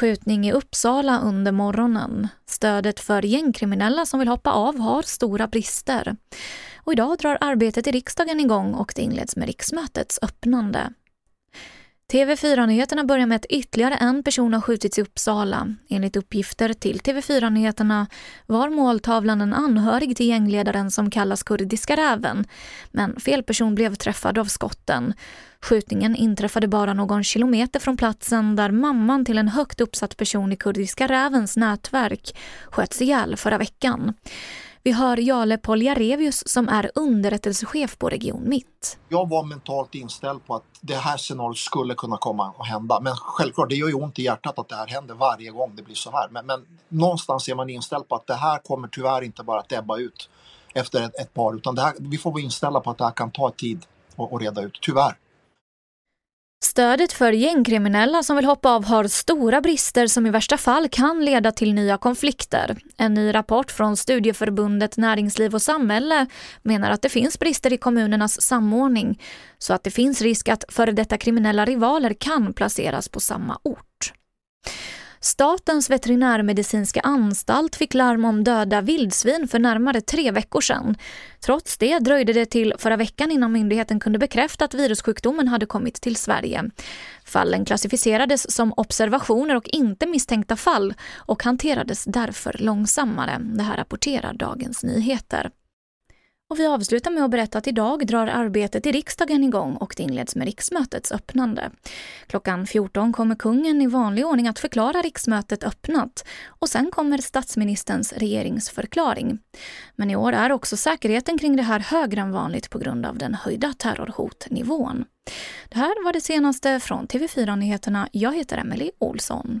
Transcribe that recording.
skjutning i Uppsala under morgonen. Stödet för gängkriminella som vill hoppa av har stora brister. Och idag drar arbetet i riksdagen igång och det inleds med riksmötets öppnande. TV4-nyheterna börjar med att ytterligare en person har skjutits i Uppsala. Enligt uppgifter till TV4-nyheterna var måltavlan en anhörig till gängledaren som kallas Kurdiska räven. Men fel person blev träffad av skotten. Skjutningen inträffade bara någon kilometer från platsen där mamman till en högt uppsatt person i Kurdiska rävens nätverk sköts ihjäl förra veckan. Vi hör Jale Poljarevius som är underrättelsechef på Region Mitt. Jag var mentalt inställd på att det här scenariot skulle kunna komma att hända. Men självklart, det gör ju ont i hjärtat att det här händer varje gång det blir så här. Men, men någonstans är man inställd på att det här kommer tyvärr inte bara att ebba ut efter ett, ett par, utan här, vi får vara inställda på att det här kan ta tid att reda ut, tyvärr. Stödet för gängkriminella som vill hoppa av har stora brister som i värsta fall kan leda till nya konflikter. En ny rapport från Studieförbundet Näringsliv och samhälle menar att det finns brister i kommunernas samordning så att det finns risk att före detta kriminella rivaler kan placeras på samma ort. Statens veterinärmedicinska anstalt fick larm om döda vildsvin för närmare tre veckor sedan. Trots det dröjde det till förra veckan innan myndigheten kunde bekräfta att virussjukdomen hade kommit till Sverige. Fallen klassificerades som observationer och inte misstänkta fall och hanterades därför långsammare. Det här rapporterar Dagens Nyheter. Och vi avslutar med att berätta att idag drar arbetet i riksdagen igång och det inleds med riksmötets öppnande. Klockan 14 kommer kungen i vanlig ordning att förklara riksmötet öppnat och sen kommer statsministerns regeringsförklaring. Men i år är också säkerheten kring det här högre än vanligt på grund av den höjda terrorhotnivån. Det här var det senaste från TV4 Nyheterna. Jag heter Emily Olsson.